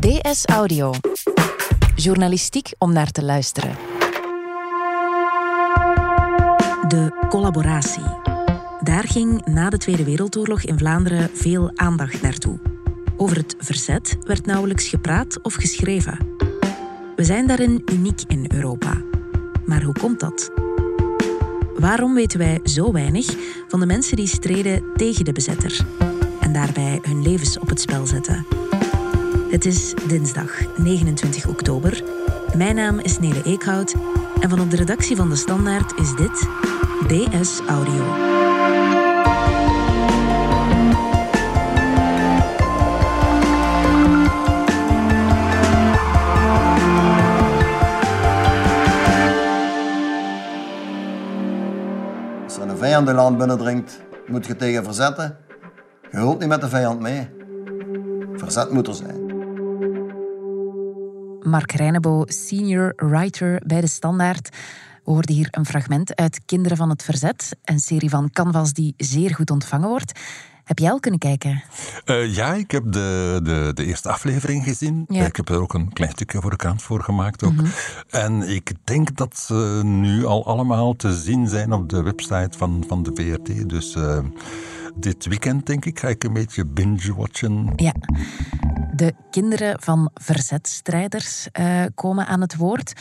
DS Audio. Journalistiek om naar te luisteren. De collaboratie. Daar ging na de Tweede Wereldoorlog in Vlaanderen veel aandacht naartoe. Over het verzet werd nauwelijks gepraat of geschreven. We zijn daarin uniek in Europa. Maar hoe komt dat? Waarom weten wij zo weinig van de mensen die streden tegen de bezetter en daarbij hun levens op het spel zetten? Het is dinsdag 29 oktober. Mijn naam is Nele Eekhout en van op de redactie van De Standaard is dit DS Audio. Als een vijand in land binnendringt, moet je tegen verzetten. Je hult niet met de vijand mee. Verzet moet er zijn. Mark Reinebo, senior writer bij De Standaard. We hoorden hier een fragment uit Kinderen van het Verzet, een serie van Canvas die zeer goed ontvangen wordt. Heb jij al kunnen kijken? Uh, ja, ik heb de, de, de, eerste aflevering gezien. Ja. Ik heb er ook een klein stukje voor de krant voor gemaakt. Ook. En ik denk dat ze nu al allemaal te zien zijn op de website van, van de VRT. Dus uh, dit weekend, denk ik, ga ik een beetje binge-watchen. Ja. De kinderen van verzetstrijders uh, komen aan het woord.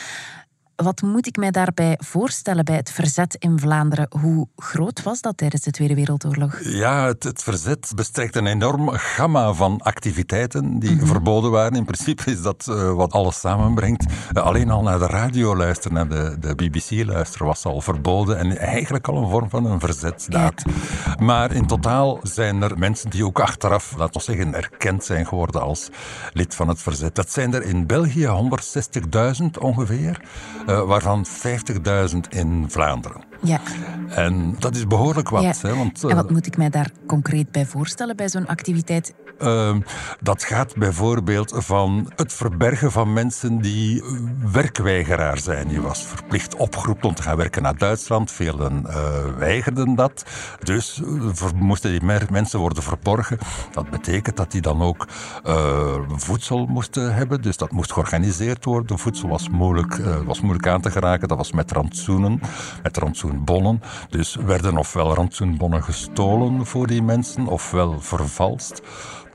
Wat moet ik mij daarbij voorstellen bij het verzet in Vlaanderen? Hoe groot was dat tijdens de Tweede Wereldoorlog? Ja, het, het verzet bestrekt een enorm gamma van activiteiten die mm -hmm. verboden waren. In principe is dat uh, wat alles samenbrengt. Uh, alleen al naar de radio luisteren, naar de, de BBC luisteren, was al verboden. En eigenlijk al een vorm van een verzetsdaad. Maar in totaal zijn er mensen die ook achteraf, laten we zeggen, erkend zijn geworden als lid van het verzet. Dat zijn er in België 160.000 ongeveer. Uh, waarvan 50.000 in Vlaanderen. Ja. En dat is behoorlijk wat. Ja. Hè, want, en wat moet ik mij daar concreet bij voorstellen bij zo'n activiteit? Uh, dat gaat bijvoorbeeld van het verbergen van mensen die werkweigeraar zijn. Je was verplicht opgeroepen om te gaan werken naar Duitsland. Velen uh, weigerden dat. Dus moesten die mensen worden verborgen. Dat betekent dat die dan ook uh, voedsel moesten hebben. Dus dat moest georganiseerd worden. Voedsel was moeilijk, was moeilijk aan te geraken. Dat was met rantsoenen, met rantsoenbonnen. Dus werden ofwel rantsoenbonnen gestolen voor die mensen, ofwel vervalst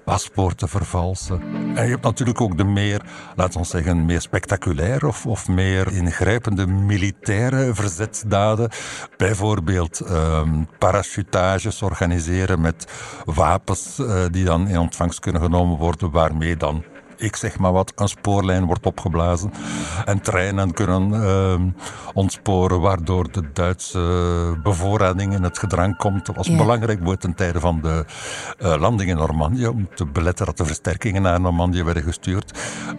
paspoorten vervalsen. En je hebt natuurlijk ook de meer, laten we zeggen, meer spectaculair of, of meer ingrijpende militaire verzetsdaden. Bijvoorbeeld um, parachutages organiseren met wapens uh, die dan in ontvangst kunnen genomen worden, waarmee dan ik zeg maar wat, een spoorlijn wordt opgeblazen. En treinen kunnen uh, ontsporen, waardoor de Duitse bevoorrading in het gedrang komt. Dat was ja. belangrijk voor ten tijde van de uh, landing in Normandië, om te beletten dat de versterkingen naar Normandië werden gestuurd.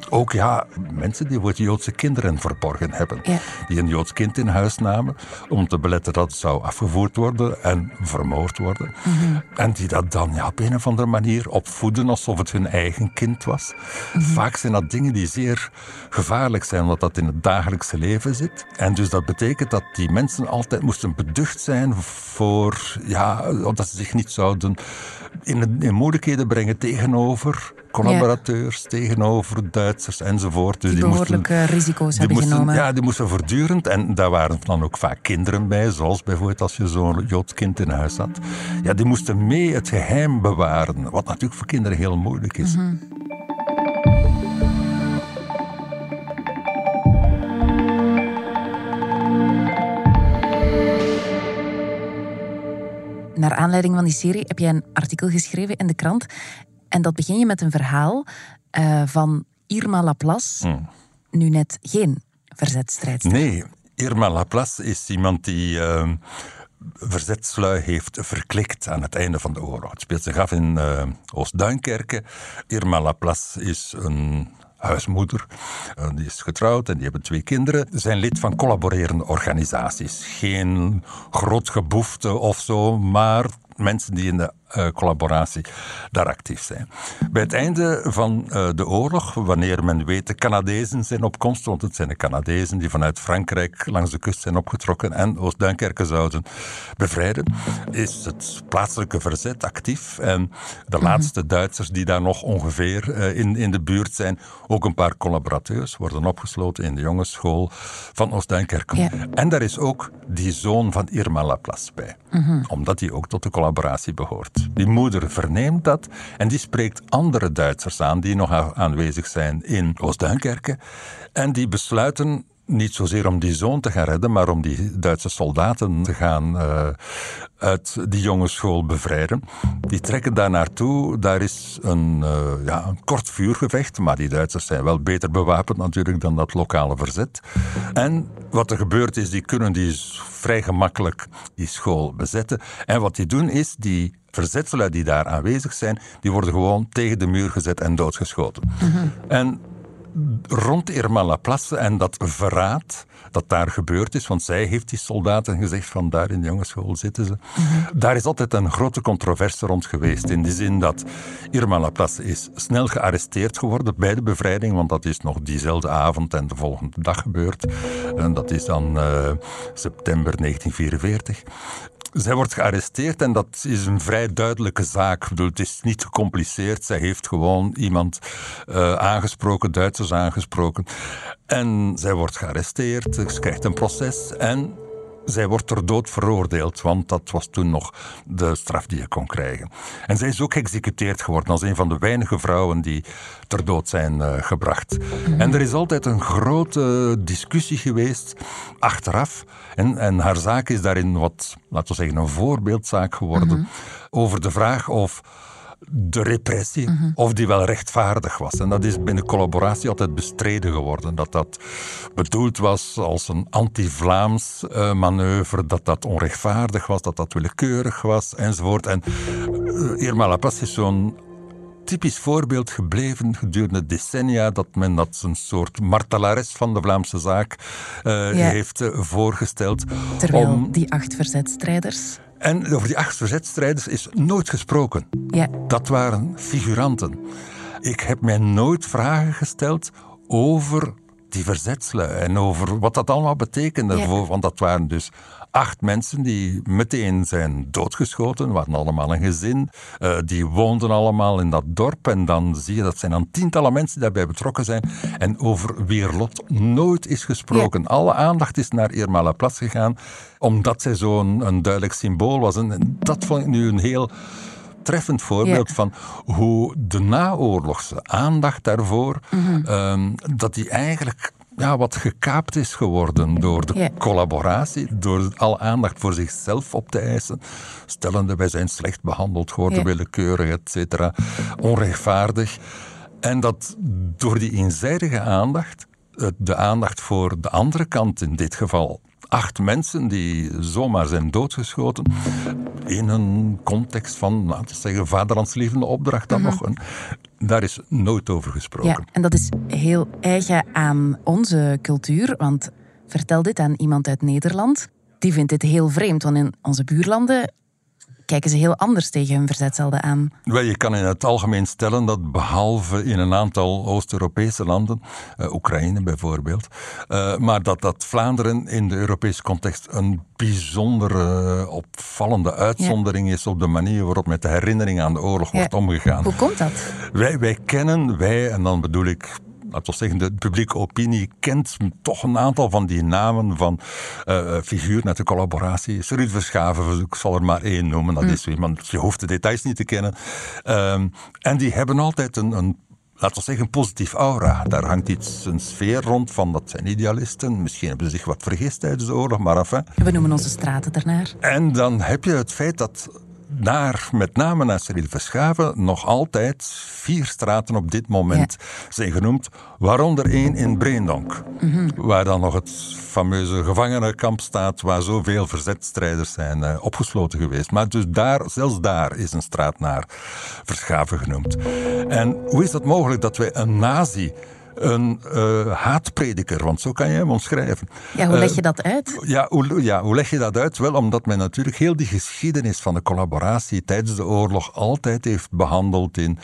Ook ja, mensen die voor Joodse kinderen verborgen hebben. Ja. Die een Joods kind in huis namen, om te beletten dat het zou afgevoerd worden en vermoord worden. Mhm. Mm -hmm. En die dat dan ja, op een of andere manier opvoeden alsof het hun eigen kind was. Mhm. Vaak zijn dat dingen die zeer gevaarlijk zijn, omdat dat in het dagelijkse leven zit. En dus dat betekent dat die mensen altijd moesten beducht zijn voor, ja, dat ze zich niet zouden in, in moeilijkheden brengen tegenover collaborateurs, ja. tegenover Duitsers enzovoort. Dus die, die behoorlijke moesten, risico's die hebben moesten, genomen. Ja, die moesten voortdurend, en daar waren dan ook vaak kinderen bij, zoals bijvoorbeeld als je zo'n Joods kind in huis had. Ja, die moesten mee het geheim bewaren, wat natuurlijk voor kinderen heel moeilijk is. Mm -hmm. Naar aanleiding van die serie heb jij een artikel geschreven in de krant. En dat begin je met een verhaal uh, van Irma Laplace. Hmm. Nu net geen verzetstrijdster. Nee, Irma Laplace is iemand die uh, verzetslui heeft verklikt aan het einde van de oorlog. Het speelt zich af in uh, Oost-Duinkerken. Irma Laplace is een huismoeder. Uh, die is getrouwd en die hebben twee kinderen. Zijn lid van collaborerende organisaties. Geen groot geboefte of zo, maar mensen die in de uh, collaboratie daar actief zijn. Bij het einde van uh, de oorlog, wanneer men weet de Canadezen zijn op komst, want het zijn de Canadezen die vanuit Frankrijk langs de kust zijn opgetrokken en Oost-Duinkerke zouden bevrijden, is het plaatselijke verzet actief. En de mhm. laatste Duitsers die daar nog ongeveer uh, in, in de buurt zijn, ook een paar collaborateurs, worden opgesloten in de jongensschool van Oost-Duinkerke. Ja. En daar is ook die zoon van Irma Laplace bij, mhm. omdat hij ook tot de collaboratie behoort. Die moeder verneemt dat en die spreekt andere Duitsers aan die nog aanwezig zijn in Oost-Duinkerke. En die besluiten niet zozeer om die zoon te gaan redden, maar om die Duitse soldaten te gaan uh, uit die jongensschool bevrijden. Die trekken daar naartoe. Daar is een, uh, ja, een kort vuurgevecht, maar die Duitsers zijn wel beter bewapend natuurlijk dan dat lokale verzet. En wat er gebeurt is, die kunnen die vrij gemakkelijk die school bezetten. En wat die doen is, die verzetselen die daar aanwezig zijn, die worden gewoon tegen de muur gezet en doodgeschoten. Mm En rond Irma Laplace en dat verraad dat daar gebeurd is, want zij heeft die soldaten gezegd van daar in de jongensschool zitten ze. Mhm. Daar is altijd een grote controverse rond geweest, in de zin dat Irma Laplace is snel gearresteerd geworden bij de bevrijding, want dat is nog diezelfde avond en de volgende dag gebeurd. En dat is dan uh, september 1944. Zij wordt gearresteerd en dat is een vrij duidelijke zaak. Ik bedoel, het is niet gecompliceerd. Zij heeft gewoon iemand uh, aangesproken, Duitsers aangesproken. En zij wordt gearresteerd, ze krijgt een proces en zij wordt ter dood veroordeeld, want dat was toen nog de straf die je kon krijgen. En zij is ook geëxecuteerd geworden als een van de weinige vrouwen die ter dood zijn uh, gebracht. Mhm. En er is altijd een grote discussie geweest achteraf. En, en haar zaak is daarin wat, laten we zeggen, een voorbeeldzaak geworden. Mhm. Over de vraag of de repressie, mhm. of die wel rechtvaardig was. En dat is binnen collaboratie altijd bestreden geworden. Dat dat bedoeld was als een anti-Vlaams uh, manoeuvre, dat dat onrechtvaardig was, dat dat willekeurig was, enzovoort. En uh, Irma Lapas is zo'n typisch voorbeeld gebleven gedurende decennia dat men dat een soort martelares van de Vlaamse zaak uh, heeft voorgesteld. Terwijl die acht verzetstrijders en over die acht verzetstrijders is nooit gesproken. Ja. Dat waren figuranten. Ik heb mij nooit vragen gesteld over die verzetselen en over wat dat allemaal betekende. Ja. Want dat waren dus acht mensen die meteen zijn doodgeschoten, waren allemaal een gezin. Uh, die woonden allemaal in dat dorp. En dan zie je dat zijn dan tientallen mensen die daarbij betrokken zijn. En over wie lot nooit is gesproken. Alle aandacht is naar Irma Laplace gegaan, omdat zij zo'n duidelijk symbool was. En dat vond ik nu een heel treffend voorbeeld van hoe de naoorlogse aandacht daarvoor, mhm. ehm, dat die eigenlijk ja, wat gekaapt is geworden door de collaboratie, door alle aandacht voor zichzelf op te eisen. Stellende, wij zijn slecht behandeld geworden, willekeurig, et cetera, onrechtvaardig. En dat door die eenzijdige aandacht, de aandacht voor de andere kant in dit geval, acht mensen die zomaar zijn doodgeschoten. In een context van, laten we zeggen, vaderlandslievende opdracht dan mhm. nog. Een, daar is nooit over gesproken. Ja, en dat is heel eigen aan onze cultuur. Want vertel dit aan iemand uit Nederland. Die vindt dit heel vreemd, want in onze buurlanden kijken ze heel anders tegen hun verzetzelden aan. Wel, je kan in het algemeen stellen dat behalve in een aantal Oost-Europese landen, uh, Oekraïne bijvoorbeeld, uh, maar dat, dat Vlaanderen in de Europese context een bijzondere, uh, opvallende uitzondering is op de manier waarop met de herinnering aan de oorlog wordt omgegaan. Hoe komt dat? Wij, wij kennen, wij, en dan bedoel ik laten we zeggen, de publieke opinie kent toch een aantal van die namen van uh, figuren uit de collaboratie. Ruud Verschaven, ik zal er maar één noemen, dat mm. is iemand, je hoeft de details niet te kennen. Um, en die hebben altijd een, een laten we zeggen, een positief aura. Daar hangt iets, een sfeer rond van dat zijn idealisten. Misschien hebben ze zich wat vergist tijdens de oorlog, maar enfin. We noemen onze straten daarnaar. En dan heb je het feit dat naar, met name naar Cyril Verschaven, nog altijd vier straten op dit moment zijn genoemd. Waaronder één in Breendonk, mhm. waar dan nog het fameuze gevangenenkamp staat, waar zoveel verzetstrijders zijn uh, opgesloten geweest. Maar dus daar, zelfs daar is een straat naar Verschaven genoemd. En hoe is het mogelijk dat wij een nazi een uh, haatprediker, want zo kan je hem omschrijven. Ja, hoe leg je dat uit? Ja hoe, ja, hoe leg je dat uit? Wel, omdat men natuurlijk heel die geschiedenis van de collaboratie tijdens de oorlog altijd heeft behandeld in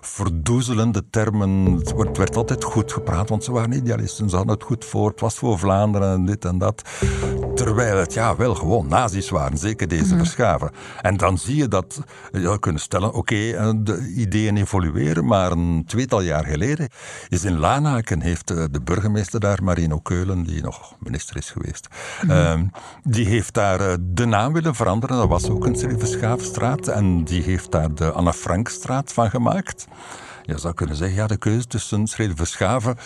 verdoezelende termen. Het werd altijd goed gepraat, want ze waren idealisten, ze hadden het goed voor, het was voor Vlaanderen en dit en dat. Terwijl het ja wel gewoon nazi's waren, zeker deze mm verschaven. En dan zie je dat, je kunnen stellen, oké, eh, de ideeën evolueren, maar een tweetal jaar geleden is in Lanaken heeft eh, de burgemeester daar, Marino Keulen, die nog minister is geweest, mhm. ehm, die heeft daar eh, de naam willen veranderen. Dat was ook een Schaafstraat en die heeft daar de Anne Frankstraat van gemaakt. Je zou kunnen zeggen, ja, de keuze tussen Verschaven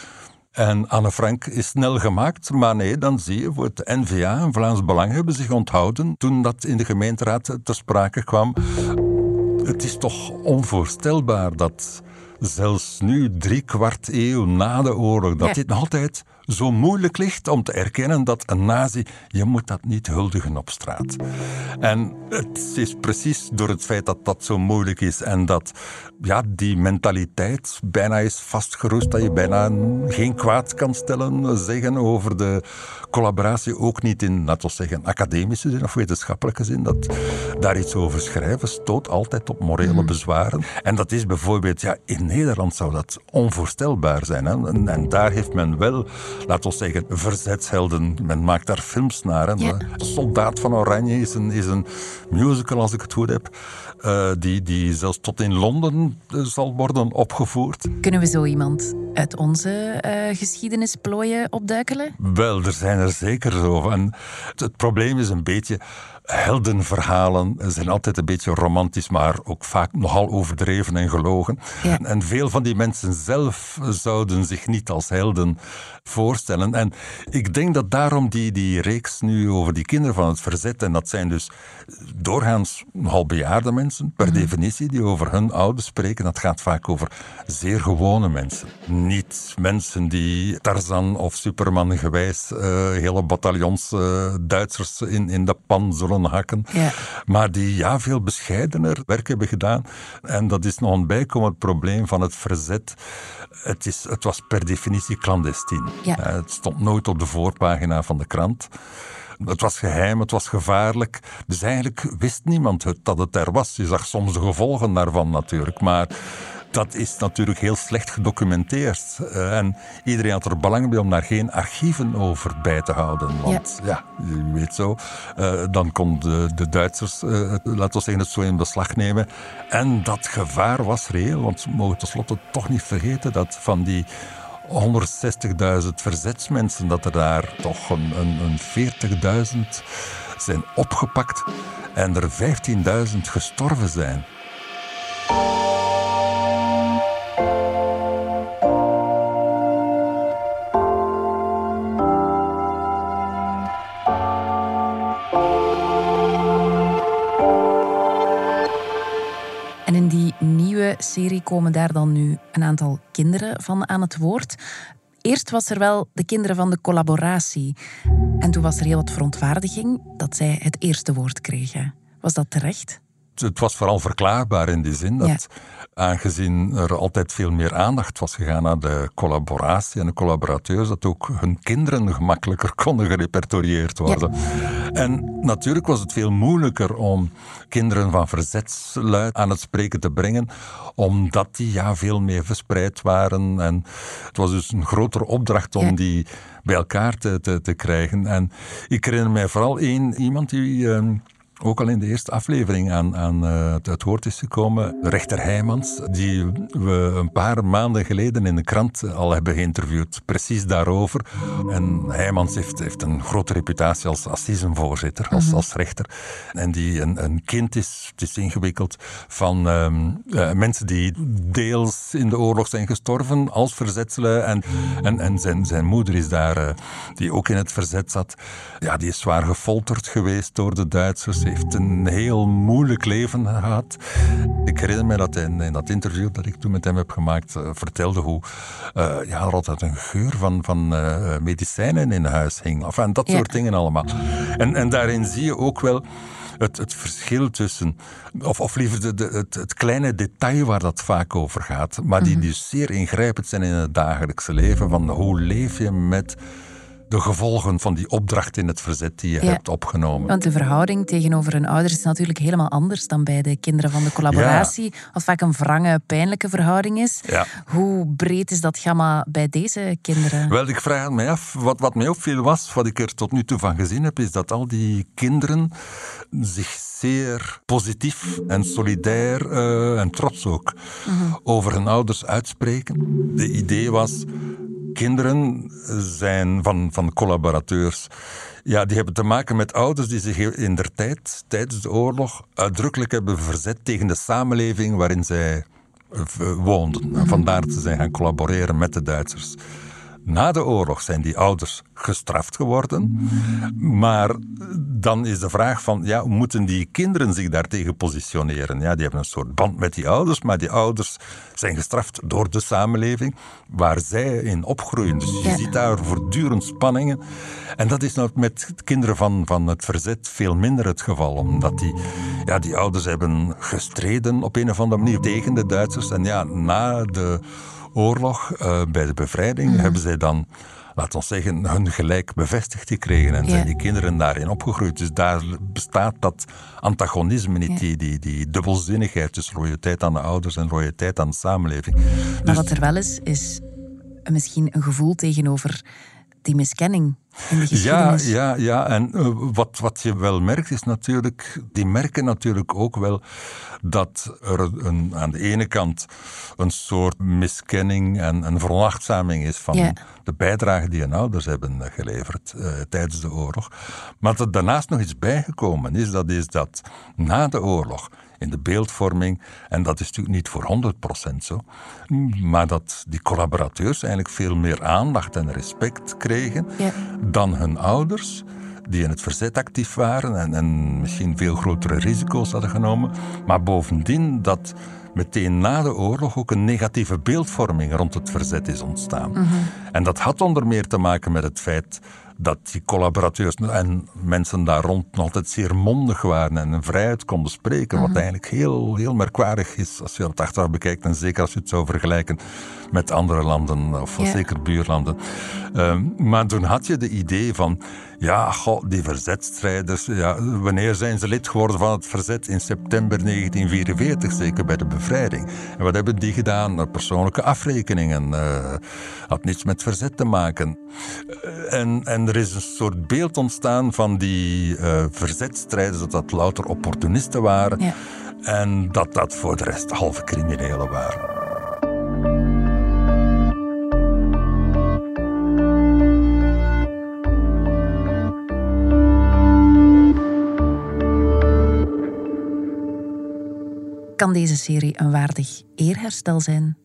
en Anne Frank is snel gemaakt, maar nee, dan zie je voor het NVA en Vlaams Belang hebben zich onthouden toen dat in de gemeenteraad ter sprake kwam. Het is toch onvoorstelbaar dat zelfs nu, drie kwart eeuw na de oorlog, dat dit nog altijd zo moeilijk ligt om te erkennen dat een nazi, je moet dat niet huldigen op straat. En het is precies door het feit dat dat zo moeilijk is en dat ja, die mentaliteit bijna is vastgeroest, dat je bijna geen kwaad kan stellen, zeggen over de collaboratie, ook niet in, laten we zeggen, academische zin of wetenschappelijke zin, dat daar iets over schrijven stoot altijd op morele mhm. bezwaren. En dat is bijvoorbeeld, ja, in Nederland zou dat onvoorstelbaar zijn. Hè? En, en daar heeft men wel laten we zeggen, verzetshelden. Men maakt daar films naar. Hè. Soldaat van Oranje is een, is een musical, als ik het goed heb. Uh, die, die zelfs tot in Londen uh, zal worden opgevoerd. Kunnen we zo iemand uit onze uh, geschiedenisplooien opduikelen? Wel, er zijn er zeker zo. En het probleem is een beetje heldenverhalen zijn altijd een beetje romantisch, maar ook vaak nogal overdreven en gelogen. En veel van die mensen zelf zouden zich niet als helden voorstellen. En ik denk dat daarom die, die reeks nu over die kinderen van het verzet, en dat zijn dus doorgaans nogal bejaarde mensen, per mhm. definitie, die over hun ouders spreken, dat gaat vaak over zeer gewone mensen. Niet mensen die Tarzan of Superman gewijs uh, hele bataljons uh, Duitsers in, in de pan zullen hakken. Ja. Maar die ja, veel bescheidener werk hebben gedaan. En dat is nog een bijkomend probleem van het verzet. Het, is, het was per definitie clandestien. Ja. Het stond nooit op de voorpagina van de krant. Het was geheim, het was gevaarlijk. Dus eigenlijk wist niemand het, dat het er was. Je zag soms de gevolgen daarvan natuurlijk. Maar dat is natuurlijk heel slecht gedocumenteerd. Uh, en iedereen had er belang bij om daar geen archieven over bij te houden. Want ja, je weet zo, uh, dan konden de, Duitsers, uh, laten we zeggen, het zo in beslag nemen. En dat gevaar was reëel, want we mogen tenslotte toch niet vergeten dat van die 160.000 verzetsmensen, dat er daar toch een, een, een 40.000 zijn opgepakt en er 15.000 gestorven zijn. Komen daar dan nu een aantal kinderen van aan het woord. Eerst was er wel de kinderen van de collaboratie. En toen was er heel wat verontwaardiging dat zij het eerste woord kregen. Was dat terecht? Het was vooral verklaarbaar in die zin dat aangezien er altijd veel meer aandacht was gegaan naar de collaboratie en de collaborateurs, dat ook hun kinderen gemakkelijker konden gerepertorieerd worden. En natuurlijk was het veel moeilijker om kinderen van verzetsluid aan het spreken te brengen, omdat die ja, veel meer verspreid waren. En het was dus een grotere opdracht om die bij elkaar te, te, te, krijgen. En ik herinner mij vooral één iemand die. Ehm, ook al in de eerste aflevering aan, aan uh, het woord is gekomen. Rechter Heijmans, die we een paar maanden geleden in de krant al hebben geïnterviewd, precies daarover. En Heijmans heeft, heeft een grote reputatie als assisenvoorzitter, als, mhm. als rechter. En die een, een kind is, het is ingewikkeld, van uh, mensen die deels in de oorlog zijn gestorven als verzetselen. En, en, en zijn, zijn moeder is daar, uh, die ook in het verzet zat. Ja, die is zwaar gefolterd geweest door de Duitsers heeft een heel moeilijk leven gehad. Ik herinner me dat hij in, dat interview dat ik toen met hem heb gemaakt, uh, vertelde hoe uh, ja, er altijd een geur van, van uh, medicijnen in huis hing. Enfin, dat soort dingen allemaal. En, en daarin zie je ook wel het, het verschil tussen, of, of liever de, de, het, het kleine detail waar dat vaak over gaat, maar die, die zeer ingrijpend zijn in het dagelijkse leven. Van hoe leef je met de gevolgen van die opdracht in het verzet die je hebt opgenomen. Want de verhouding tegenover hun ouders is natuurlijk helemaal anders dan bij de kinderen van de collaboratie. Wat vaak een wrange, pijnlijke verhouding is. Ja. Hoe breed is dat gamma bij deze kinderen? Wel, ik vraag mij af, wat, wat mij opviel was, wat ik er tot nu toe van gezien heb, is dat al die kinderen zich zeer positief en solidair uh, en trots ook over hun ouders uitspreken. De idee was, kinderen zijn van, van collaborateurs. Ja, die hebben te maken met ouders die zich in der tijd, tijdens de oorlog, uitdrukkelijk hebben verzet tegen de samenleving waarin zij woonden. Vandaar dat zijn gaan collaboreren met de Duitsers. Na de oorlog zijn die ouders gestraft geworden. Maar dan is de vraag van, ja, moeten die kinderen zich daartegen positioneren? Ja, die hebben een soort band met die ouders, maar die ouders zijn gestraft door de samenleving waar zij in opgroeien. Dus je ziet daar voortdurend spanningen. En dat is nou met kinderen van, van het verzet veel minder het geval, omdat die, ja, die ouders hebben gestreden op een of andere manier tegen de Duitsers. En ja, na de oorlog, uh, bij de bevrijding, Mhm. hebben zij dan, laten we zeggen, hun gelijk bevestigd gekregen. En zijn die kinderen daarin opgegroeid. Dus daar bestaat dat antagonisme niet, die, die, die dubbelzinnigheid tussen loyaliteit aan de ouders en loyaliteit aan de samenleving. Maar Dus wat er wel is, is misschien een gevoel tegenover die miskenning in de Ja, geschiedenis. ja, ja. En eh, wat, wat je wel merkt is natuurlijk, die merken natuurlijk ook wel dat er een, aan de ene kant een soort miskenning en een veronachtzaming is van Ja. de bijdrage die hun ouders hebben geleverd eh, tijdens de oorlog. Maar dat er daarnaast nog iets bijgekomen is, dat is dat na de oorlog in de beeldvorming, en dat is natuurlijk niet voor 100% zo, maar dat die collaborateurs eigenlijk veel meer aandacht en respect kregen Ja. dan hun ouders, die in het verzet actief waren en, en misschien veel grotere risico's hadden genomen. Maar bovendien dat meteen na de oorlog ook een negatieve beeldvorming rond het verzet is ontstaan. En dat had onder meer te maken met het feit dat die collaborateurs en mensen daar rond nog altijd zeer mondig waren en vrijheid konden spreken, wat eigenlijk heel, heel merkwaardig is als je dat achteraf bekijkt en zeker als je het zou vergelijken met andere landen, of Ja. zeker buurlanden. Ehm, maar toen had je de idee van, ja, goh, die verzetstrijders, ja, wanneer zijn ze lid geworden van het verzet? In september 1944, zeker bij de bevrijding. En wat hebben die gedaan? Persoonlijke afrekeningen. eh, had niets met verzet te maken. Eh, en, en er is een soort beeld ontstaan van die eh, verzetstrijders, dat dat louter opportunisten waren. Ja. En dat dat voor de rest halve criminelen waren. Kan deze serie een waardig eerherstel zijn?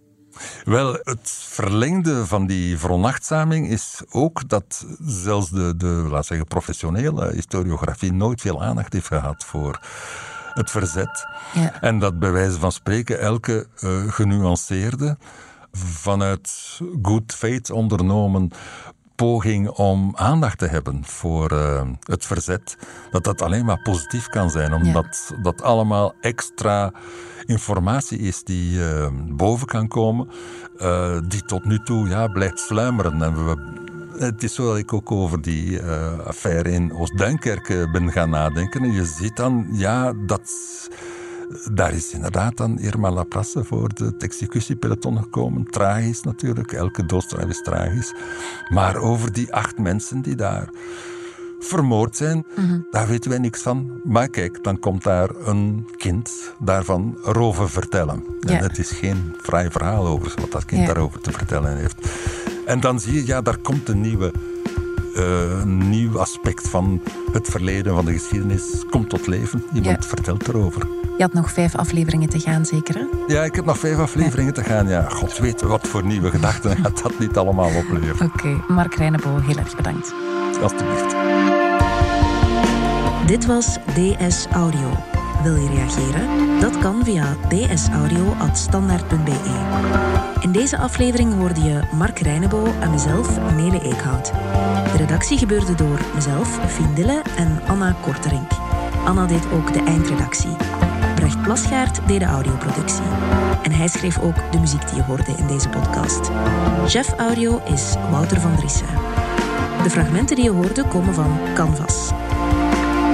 Wel, het verlengde van die veronachtzaming is ook dat zelfs de, de laat zeggen, professionele historiografie nooit veel aandacht heeft gehad voor het verzet. Ja. En dat bij wijze van spreken elke eh, genuanceerde, vanuit good faith ondernomen poging om aandacht te hebben voor eh, het verzet, dat dat alleen maar positief kan zijn, omdat dat allemaal extra informatie is die eh, boven kan komen, eh, die tot nu toe ja, blijft sluimeren. En we, het is zo dat ik ook over die affaire in Oost-Duinkerk ben gaan nadenken. En je ziet dan, ja, dat... Daar is inderdaad dan Irma Laplace voor het executiepeloton gekomen. Tragisch natuurlijk, elke doodstraf is tragisch. Maar over die acht mensen die daar vermoord zijn, daar weten wij niks van. Maar kijk, dan komt daar een kind daarvan roven vertellen. Ja. En het is geen vrij verhaal over wat dat kind Ja. daarover te vertellen heeft. En dan zie je, ja, daar komt een nieuwe eh, een nieuw aspect van het verleden, van de geschiedenis, komt tot leven. Iemand Ja. vertelt erover. Je had nog vijf afleveringen te gaan, zeker? Hè? Ja, ik heb nog vijf afleveringen te gaan. Ja, god weet wat voor nieuwe gedachten gaat dat niet allemaal opleveren. Oké, Mark Reinebo, heel erg bedankt. Alsjeblieft. Dit was DS Audio. Wil je reageren? Dat kan via dsaudio.standaard.be. In deze aflevering hoorde je Mark Reinebo en mezelf, Nele Eekhout. De redactie gebeurde door mezelf, Fien Dille en Anna Korterink. Anna deed ook de eindredactie. Brecht Plasgaard deed de audioproductie. En hij schreef ook de muziek die je hoorde in deze podcast. Chef audio is Wouter van Driessen. De fragmenten die je hoorde komen van Canvas.